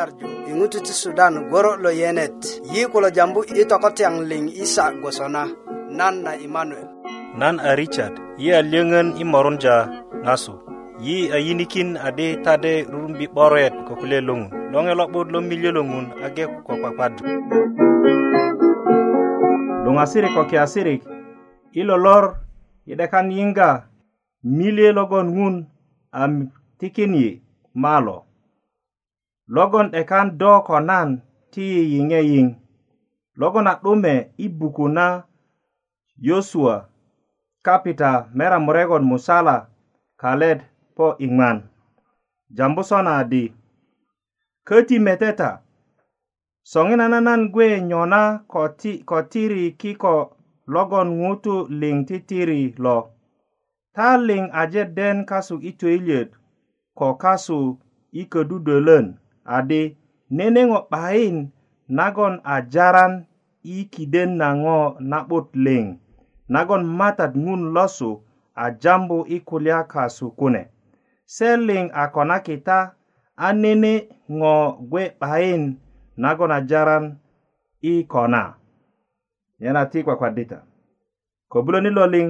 nyarju i ŋutu ti sudan goro lo yenet yi kulo jambu i tokotyaŋ liŋ isa gwosona nan na imanuel nan a richard yi a lyöŋön i morunja ŋasu yi a yinikin adi tade rurumbi 'boret ko kulye loŋun loŋe lo'but lo milyö lo ŋun age ko kpakpad luŋasirik ko kiasirik i lolor i 'dekan yiŋga milye logon ŋun a tikin yi malo logon 'dekan do ko nan ti yiyiŋe yiŋ logon a 'dume i buku na yosua kapita mera murekon musala kalet po iŋman jambu sona di köti meteta soŋina nanan gwe nyona ko ti ko tiri kiko logon ŋutu liŋ titiri lo ta liŋ aje den kasu i töyilyet ko kasu i ködudölön adi neneŋo 'bayin nagon a jaran i kiden na ŋo na'but liŋ nagon matat ŋun losu a jambu i kulya kasu kune se liŋ a konakita a nene ŋo gwe 'bayin nagon a jaran i kona nyena ti kwakwadita kobuloni lo liŋ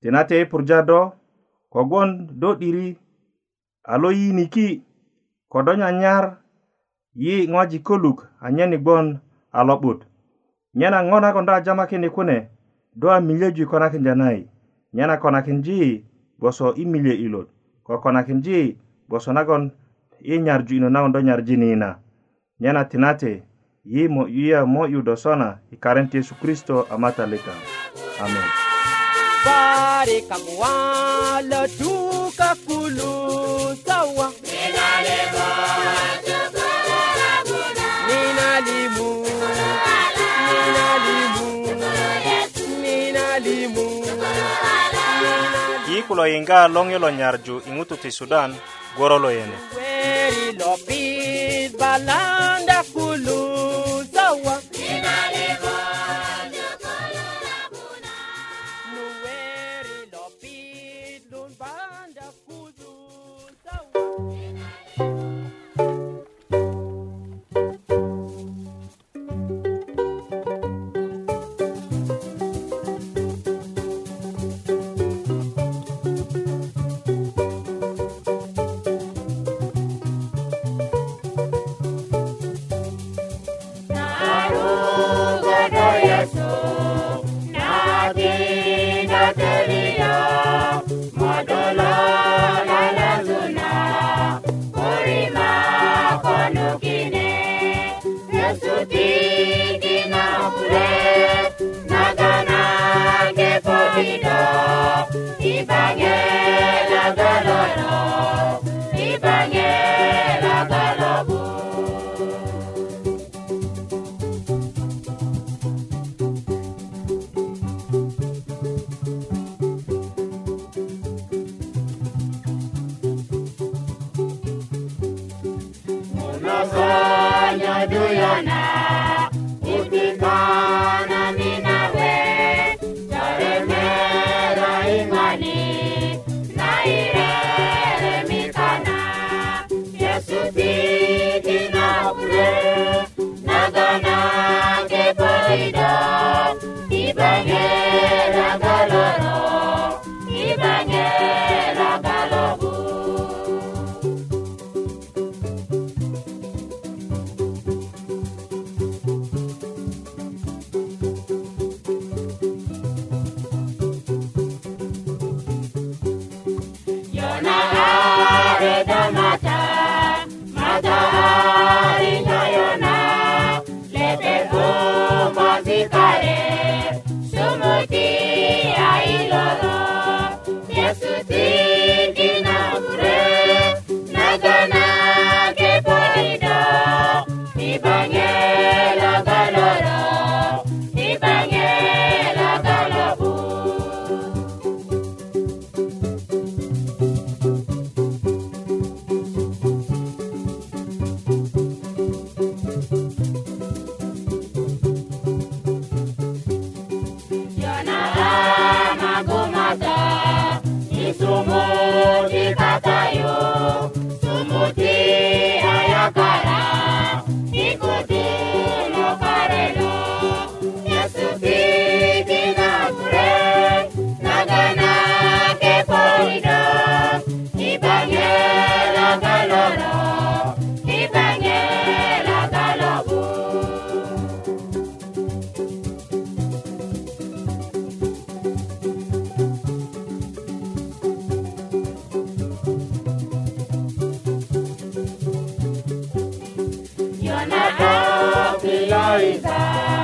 tinate i purja do kogwon do 'diri a lo yiniki' kodo nyanyar yi ŋwajik koluk anyen gbon a lo'but nyena ŋo nagon do ajamakini kune do a milyöju i konakinja nai nyena konakinji gboso i milye ilot ko konakinji gboso nagon i nyarju ino nagon do nyarjini yina nyena tinate yi mo yuya mo yudo sona i karent yesu kristo a matalika amen fare kamuala duka kulu sawa ninalimu ninalimu ninalimu ninalimu yi kulo yinga longi lo nyarju ingutu ti sudan goro yene Anakafila Isa.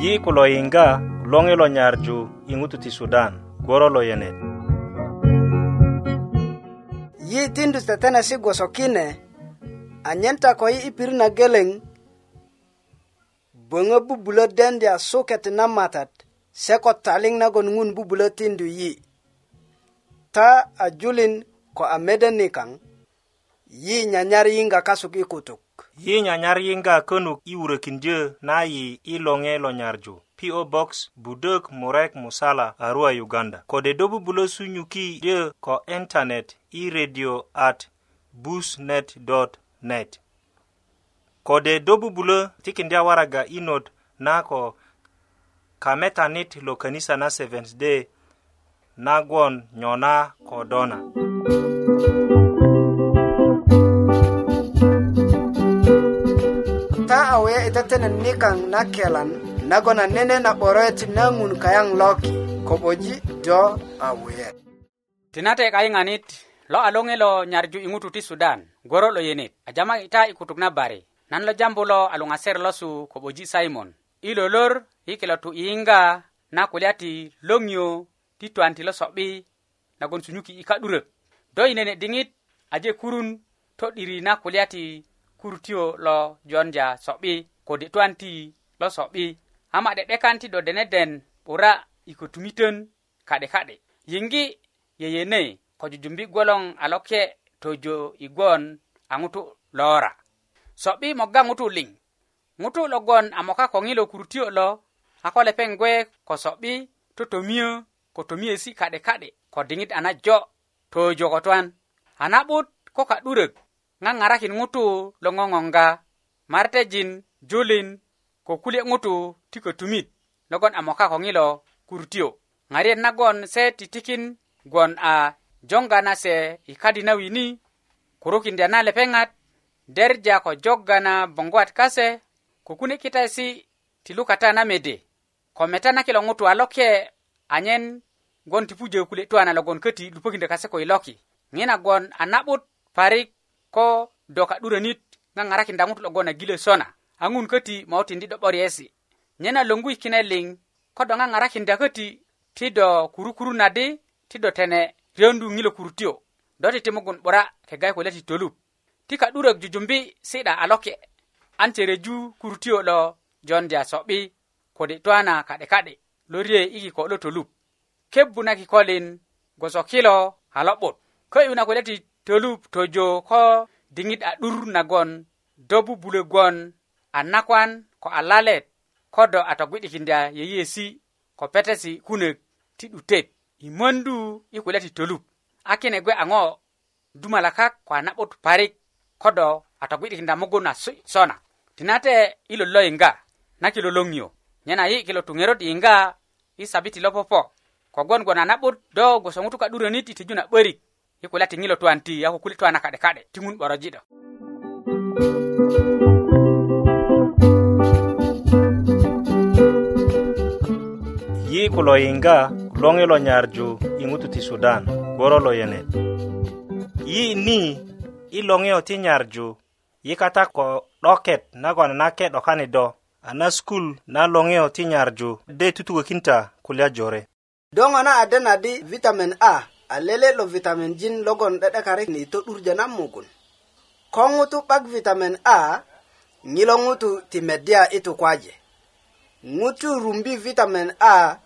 yi kulo yinga longi lo nyarju i ŋutu ti sudan goro lo yenet yi tindu tetenesi gwoso kine anyen ta ko yi i pirit na geleŋ böŋö bubulö dendya suket na matat se ko taliŋ nagon ŋun bubulö tindu yi ta a julin ko a mede nikaŋ yi nyanyar yinga kasuk i kutuk yi nyanyar yinga könuk i wurökindyö na yi i loŋe lo nyarju PO Box Budök Murek Musala Arua Uganda kode do bubulo sunyuki dyö ko internet i radio at busnet.net kode do bubulo tikindya waraga i not na ko kametanit lo kanisa na Seventh Day nagwon nyona kodona dona itatenen nikan na kelan nago na nene na boroet na ngun kayan loki koboji do awuye tinate kai nganit lo alonge lo nyarju ingutu ti sudan goro lo yenit ajama ita ikutuk na bare nan lo jambu lo alunga ser losu koboji simon ilolor ikilo tu inga na kulyati longyo ti twanti lo sobi nagon sunyuki ikadurek do inene dingit aje kurun to diri na kulyati kurtio lo jonja so'bi kode twanti lo so'bi ama de kanti do deneden 'bura i kotumitön ka'de ka'de yiŋgi yeyene ko jujumbi gwoloŋ a loke tojo i gwon a ŋutu lora so'bi moga ŋutu liŋ ŋutu logon a moka ko ŋilo kurtio lo a ko lepeŋ gwe ko so'bi totomiyö ko tomiyesi ka'de ka'de ko diŋit a na jo tojo ko twan a na'but ko ka'durök ŋaŋarakin ŋutu lo ŋoŋonga martejin julin ko kulye ŋutu ti kötumit logon a moka ko ŋilo kurutio ŋariyet nagon se titikin gwon a joŋga na se i kadi na wini kurukindya na lepeŋat derja ko joga na boŋguwat kase ko kune kitaesi ti lukata na mede ko meta na kilo ŋutu a loke anyen gwon ti pujö kulye tuwana logon köti lupökindö kase ko i loki ŋina gwon a na'but parik ko doka 'duranit ŋaŋaraki daŋutu logon a gilö sona a ŋun köti mautindi 'dobor yesi nyena loŋgu i kine liŋ ko do ŋaŋarakinda köti ti do kurukuru na di ti do tene riyondu ŋilo kurutio do titimugun 'bura kega i kulya ti tolup ti ka'durök jujumbi si'da a loke an tereju kurutio lo jondya so'bi kodi twana ka'di ka'di lorie i kiko lo tolup kebbu na kikolin gwoso kilo a lo'but kö'yu na kulya ti tölup tojo ko diŋit a 'dur nagon do bubulögwon a nakwan ko a lalet ko do a togbi'dikindya yeyesi ko petesi kunök ti 'dutet i möndu i kulya ti tölup a kine gwe a ŋo dumalakak ko a na'but parik ko do a togbi'dikinda mugun a sona tinate i lolo yiŋga na kilolöŋyo nyena yi kilo tuŋerot yiŋga i sabiti lopopo kogwon gwon a na'but do gwoso ŋutu ka'duröni ti tiju na 'börik yikula ti ŋilo tuwan ti ako kuli tuwana kade kade ti ŋun 'boroji 'do yi kulo yiŋga loŋi lo nyarju i ŋutu ti sudan gboro lo yenet yi ni i loŋiyo ti nyarju yi kata ko 'doket nagon nake 'dokani do a na skul na loŋiyo ti nyarju de tutukökinta kulya jore do ŋo na adena di vitamin a a lele'lo vitamin jin logon 'de'dekarik ni to'durjö na mugun ko ŋutu 'bak vitamin a ŋilo ŋutu ti medya i tukwaje ŋutu rumbi vitamin a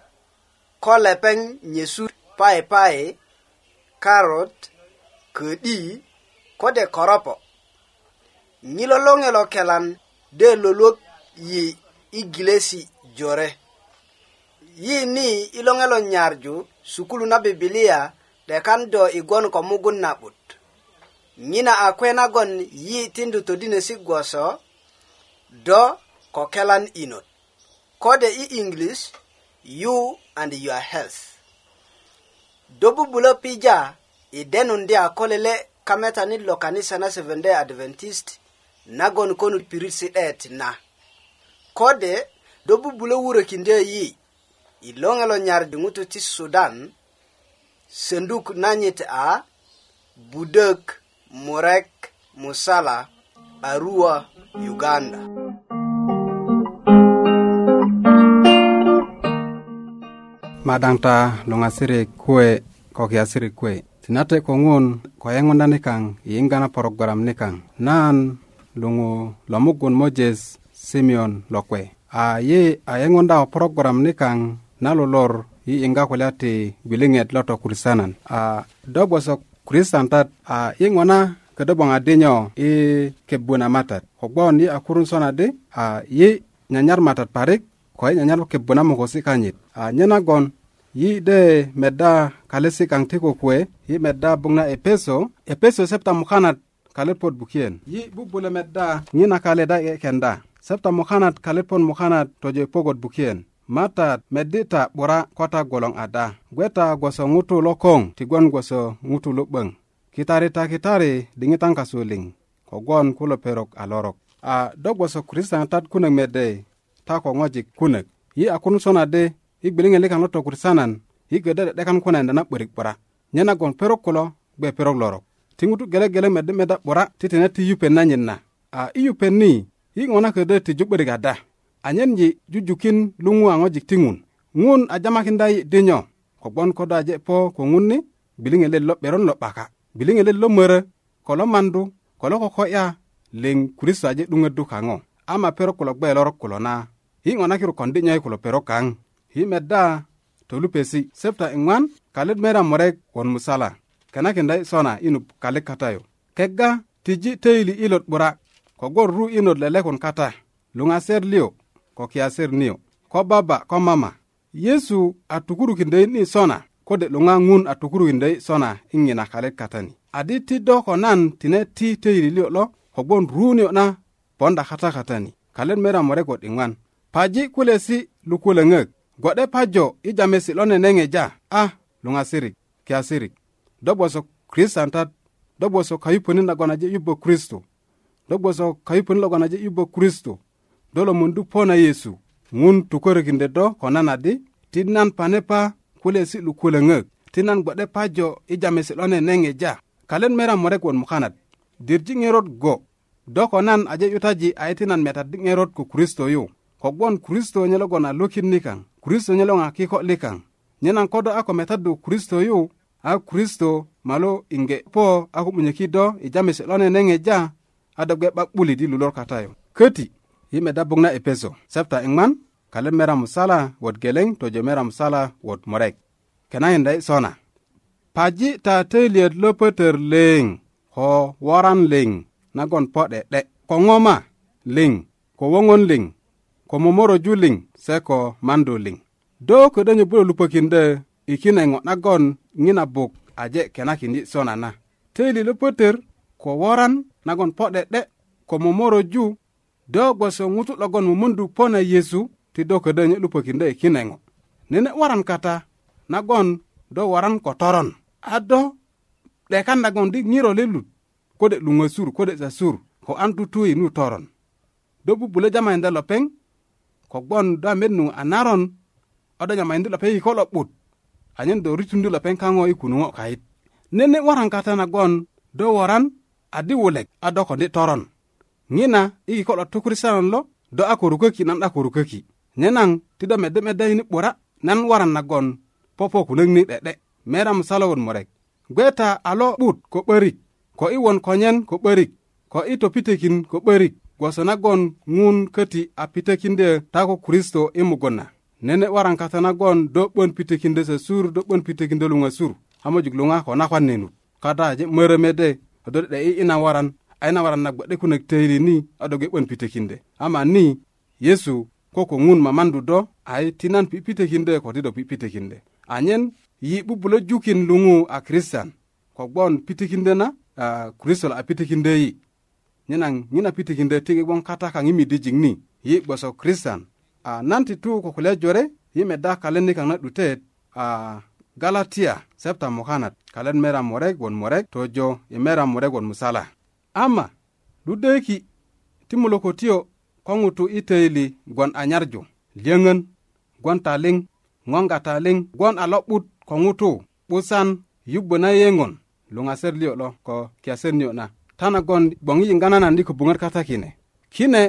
ko lepeŋ nyesu paipai karot ködi kode koropo ŋilo loŋelo kelan de loluwok yi i gilesi jore yi ni i loŋelo nyarju sukulu na bibilia dekan do igon ko mugun na'but nyina a kwenagon yi tindu todinesi gwoso do ko kelan inot kode i english you and your health do bubulo pija i denun di a kolele kametanit lo kanisa na seventh-day adventist nagon konu pirit si det na kode do bubulo wurokindo yi i loŋe lo nyar diŋutu ti sudan senduk nanyit a budök murek musala arua uganda madaŋ ta luŋasirik kuwe ko kiyasirik kuwe tinate ko ŋun ko yeŋunda nikaŋ yiyiŋga na porogaram nikaŋ nan luŋu lomugun mojes simeon lokwe a ye a yeŋunda ko porogaram nikaŋ na lolor i yiŋga kulya ti gwiliŋet lo to a do bwosok kristan tat a i ŋona ködö bgoŋ adi nyo i kebbu na matat kogbon yi a kurun sona adi a yi nyanyar matat parik ko yi nyanyar kebbu na mokosi kanyit a nye nagon yi de medda kalesi kaŋ ti kukuwe yi medda buŋ na epeso epeso septa e mukanat kalet pot bukiyen yi bubulö medda ŋina kale da 'ye kenda septa mukanat kalet pon mukanat tojo pogot bukiyen matat meddi ta 'bura ko ta gwoloŋ ada gwe ta gwoso ŋutu lokoŋ tigwon gwoso ŋutu lo'böŋ kitari ta kitari diŋitan kasu liŋ kogwon kulo perok a lorok a do gwoso kristianatat kunök mede ta ko ŋojik kunök yi a kun sonadi i gbiliŋe likaŋ lo to kristianan yi gödö 'de'dekan kunayinda na 'börik 'bura nye nagon perok kulo gbe perok lorok ti ŋutu gelegele medde meda 'bura titina ti yupet nanyit na a i yupen ni yi ŋo na ködö tiju 'börik ada anyen jujukin luŋu a ŋojik ti ŋun ŋun a jamakinda yi dinyo kogbon ko do aje po ko ŋun ni biliŋelet lo 'beron lo 'baka biliŋelet lo mörö ko lo mandu ko lo koko'ya liŋ kristo aje 'duŋöddu kaŋo ama perok kulo gbe lorok kulo na yi ŋo na kiru kondi nyoi kulo perok kaŋ yi medda tolupesi septa iŋwan ŋwan kalet meda murek won musala kenakinda yi sona i nup kalik kata yu kegga tiji töyili ilot 'bura kogwon ru inot lelekun kata luŋaser liyo ko kiyasir niyo ko baba ko mama yesu a tukurukindeyin i sona kode 'luŋa ŋun a tukurukindeyi sona i ŋina kalet katani adi ti do ko nan tine ti töyililiyo lo ru ruuniyo na ponda kata katani kalet mera morekot i paji kulesi lukulöŋök gode pajo i jamesi lo neneŋeja a ah, luŋasirik sirik kiyasirik do gboso kristantat do gboso kayupönit nagon aje yubbö kristo do gboso kayupönit logon aje yubbö kristo dolo mundu po na yesu ŋun kinde do ko nanadi ti nan panepa kule si'lu kulöŋök ti nan gbe'de pajo i jamesi 'lo neneŋeja kalen mera murek won mukanat dirji ŋerot go do ko nan aje 'yutaji ayi ti nan metat di ŋerot ko kristo yu kogwon kristo nye logon a lukin kristo nye loŋ a kiko likaŋ nye kodo a ko metadu kristo yu a kristo malo inge po a ko Ija do i jamesi 'lo neneŋeja a do gbe lulor kata yu köti yi meda buk na epeso sebta iŋman kalet mera musala wot geleŋ tojo mera musala wot murek kenakinda i sona paji ta töliyöt lo pötör leŋ ko woran liŋ nagon po 'de'de ko ŋoma liŋ ko woŋon liŋ ko momoroju liŋ se ko mando liŋ do ködö nyobulo lupökindö i kine ŋo nagon ŋina buk aje kenakindi sona na töli lo pötör ko woran nagon po e 'de'de ko momoroju do gboso ŋutu logon mumundu po na yesu ti do ködö nye 'dupökindö i e kine ŋo nene waran kata nagon do waran ko toron a do 'dekan nagon di ŋiro lilut kode luŋösur kode sasur ko an tutu i nu toron do bubulö jamayinda lopeŋ kogbon do a met nu a naron a do jamayindi lopeŋ kiko lo'but anyen do ritundi lopeŋ kaŋo i kunuŋo kayit nene waran kata nagon do waran adi wulek a do kondi toron ŋina i kiko'lo 'dok lo do a koruköki nan a koruköki nyenaŋ ti do mede yini 'bura nan waran nagon popo kulök ni 'de'de mera musalowun murek gweta a lo 'but ko 'börik ko i won konyen ko 'börik ko i topitekin ko 'börik gwoso nagon ŋun köti a pitökindö ta ko kristo i mugun na nene waran kata nagon do 'bön pitökindö sosur do 'bön pitökindö luŋasur a mojuk luŋa ko nakwan nenut kata aje mörö mörömede do 'de'de'yi i na waran aina waran na gbe'de kune teiri ni a do ge 'bön pitekinde ama ni yesu ko ko ŋun mamandu do ai tinan nan pi'pitekinde ko ti do pi'pitekinde anyen yi 'bubulö jukin luŋu a kristian kogbon pitikinde na uh, kristol a pitikinde yi nyenaŋ ŋina pitikinde ti gboŋ kata kaŋ i midijik ni yi gboso kristian uh, nan ti tu ko kulya jore yi meda kalen ni kaŋ na 'dutet uh, galatia septa mukanat kalen mera murek won murek tojo i mera murek won musala ama dudeki ti muloko ko ŋutu i töyili gwon a nyarju liyöŋön gwon taliŋ ŋoŋga taliŋ gwon a lo'but ko ŋutu 'busan yubbö na yeyeŋön luŋaser liyo lo ko kiyaser niyo na ta nagon gboŋ i yiŋga nanan i köbuŋöt kata kine kine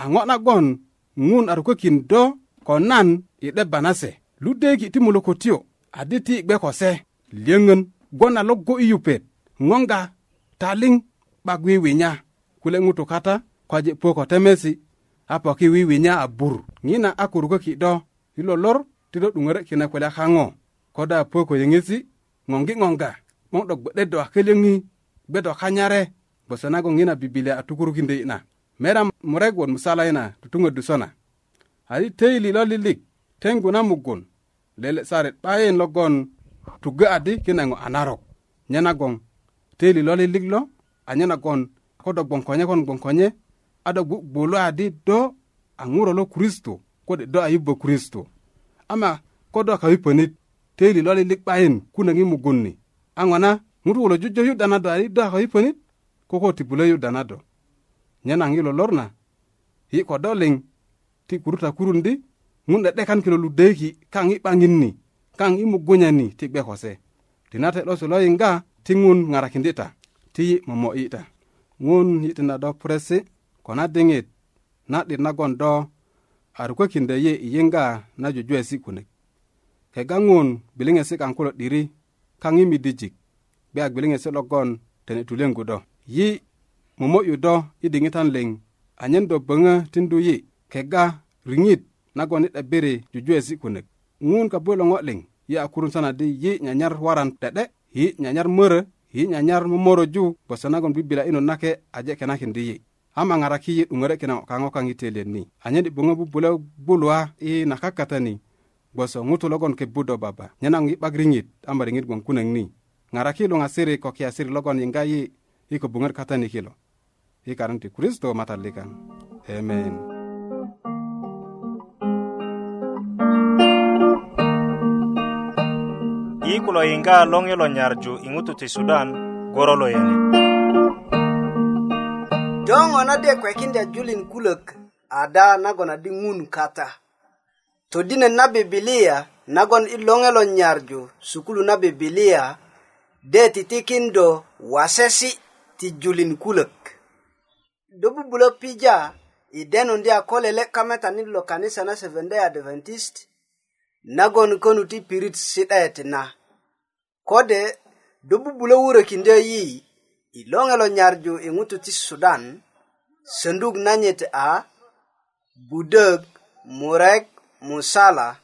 a ŋo nagon ŋun a rukökin do ko nan i 'debba na se ludeki ti muloko adi ti i gbe ko se liyöŋön gwon a logo i yupet ŋoŋga taliŋ 'bak wiwinya kule ŋutu kata kwaji puko temesi a poki wiwinya a bur ŋina a kurukoki do i lolor ti do 'duŋörö kine kulya kaŋo ko do a puko yöŋesi ŋoŋgi ŋoŋga 'boŋ do gbe'de do a kölyöŋi gbe do kanyare gboso nagon ŋina bibilia a tukurukindö yi na mera murek won musala yina tutuŋödu sona adi töili lo lilik teŋgu na mugun lele saret 'bayin logon tugö adi kine ŋo a narok nye nagon töili lo lilik lo anyenagon ko do gboŋ konye kon gboŋ konye a do gbugbulu adi do a ŋuro lo kristo kode do a yibbo kristo ama ko do kawipönit teili lo lilik 'bayin kunöŋ i mugun ni a ŋona ŋutu kulo jujö yu'da na do adi do a kawipönit ko ko tibulö yu'da na do nye naŋ i lolor na yi ko do liŋ ti kuruta kurun di ŋun 'de'dekan kilo ludeki kaŋ i 'baŋin ni kaŋ i mugunya ni ti gbe kose tinate lo se lo yiŋga ti ŋun ŋarakindi ta ti yi momo'yi'ta ŋun yi'tinda do puresi ko na diŋit na'dit nagon do a rukökindö yi i yiŋga na jujuwesi kunök kega ŋun gbiliŋesi kaŋ kulo 'diri kaŋ i midijik gbe a gbiliŋesi logon tene tuleŋgu do yi momo'yu do i diŋitan liŋ anyen do böŋö tindu yi kega riŋit nagon i 'debiri jujuwesi kunök ŋun kabuki lo ŋo liŋ yi a kurun sanadi yi nyanyar waran de'de yi nyanyar mörö yi nyanyar momoroju nagon bibila inu nake aje kenakindi yi ama ŋaraki yi 'duŋöre kine kaŋ ko kaŋ i telen ni anyen 'boŋö bubulö gbuluwa i nakakatani gboso ŋutu logon kebu do baba nye naŋ yi 'bak riŋit ama riŋit gboŋ kunöŋ ni ŋaraki luŋasiri ko kiyasiri logon yiŋga yi i ko buŋöt katani kilo i karan ti kristo matalikaŋ amen kulo inga longe lo nyarju ingutu ti Sudan goro lo yene. Dongo na de kwe kinde julin kulok ada nagona di ngun kata. To dine na bibilia nagon ilonge lo nyarju sukulu na bibilia de titikindo wasesi ti julin kulok. Dobu bulo pija ideno ndi akolele kameta nilo kanisa na Seventh-day Adventist nagon konu ti pirit sitayet na. kode do bubulo wuro kinde yi ilongelo nyarju ingutu ti sudan sendug nanyet a budeg murek musala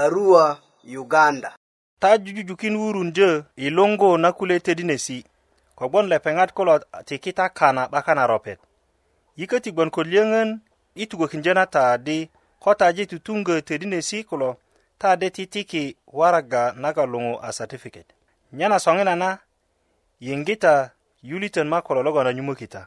arua uganda ta jujujukin wurunjö ilongo na kule tedinesi kogbon lepeŋat kulo tikita kana 'baka na ropet yiköti gbon ko liyöŋön i tugokinjö na taadi ko taji tutuŋgö tedinesi kulo ta de ti tiki waraga naga luŋu a certificate nyana soŋina na yiŋgita yuliten ma ko lologonda nyumökita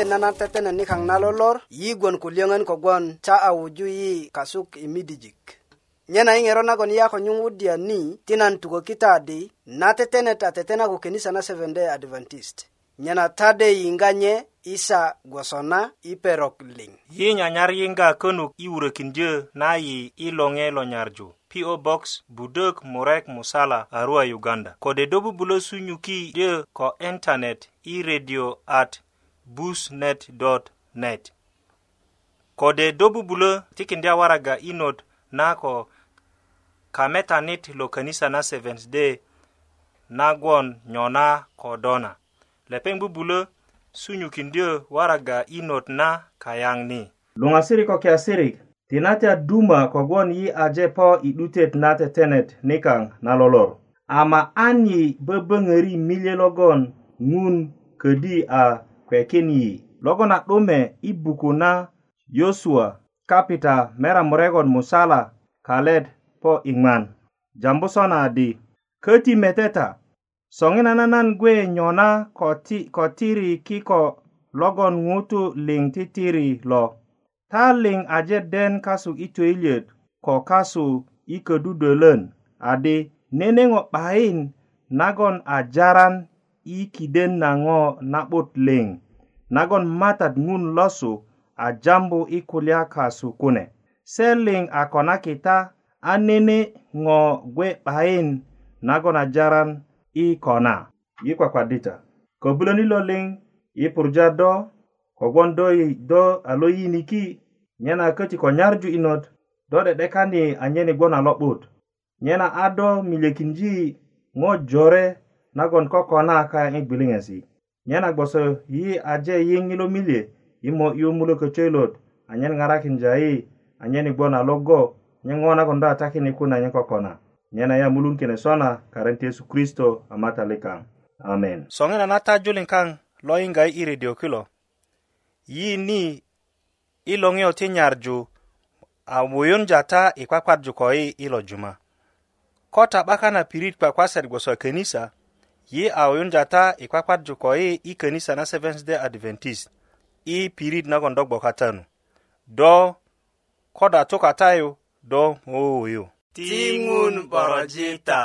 te nana tetene ni kaŋ na lolor yi gwon ku liyöŋön kogwon ta a wuju yi kasuk i midijik nyena i ŋero nagon yi a ko nyuŋwudya ni ti nan tukökita di na tetenet a tetena ko kenisa na seven day adventist nyena tade yiŋga nye isa gwosona i perok liŋ yi nyanyar yiŋga könuk i wurökindyö na yi i loŋe lo nyarju PO Box Budok Murek Musala Arua Uganda Kode do bubulo sunyuki de ko internet i radio at busnet.net. Kode dobu bulo tikindi awaraga inod nako kametanit lo kanisa na Seventh Day nagwon nyona kodona. Lepeng bubulo sunyu kindio waraga inot na kayang ni. Lungasiri kwa kiasiri, tinate aduma kwa gwon yi aje po idutet na tetenet nikang na lolor. Ama anyi bebe ngeri milye logon ngun kedi a kwekin yi logon a 'dume i buku na yosua kapita mera muregon musala kalet po iŋman jambu sona di köti meteta soŋina nanan gwe nyona koti, kotiri kiko logon ŋutu liŋ titiri lo ta liŋ aje den kasu i töyilyöt ko kasu i ködudölön adi nene ŋo 'bayin nagon a jaran i kiden na ŋo na'but liŋ nagon matat ŋun losu a jambu i kulya kasu kune se liŋ a konakita a nene ŋo gwe 'bayin nagon a jaran i kona i kwakwadita kobuloni lo liŋ i purja do kogwon do, do a lo yiniki nyena köti ko nyarju inot do 'de'dekani anyen i gwon a lo'but nyena a do milyekinji ŋo jore nagon koko na kayaŋ i gbiliŋesi nyena gboso yi aje yiŋ i lo milye imo iyomulö köcöilot anyen ŋarakinja yi anyen i gbon a logo nye ŋo nagon do a takin i kune nye kokona nyena ya mulun kine sona karenti yesu kristo a matalikaŋ amen soŋina na tajulin kaŋ lo yiŋga i i redio kilo yi ni i loŋiyo ti nyarju a wuyunja ta i kwakwarju ko yi i lo juma ko ta 'bakan na pirit kwakwasat gboso e kenisa ye a ta e e i kpakpadju ko yi i könisa na seventh day adventist i e pirit nagon do nu do koda tukatayu do mowowoyo tiŋun borojita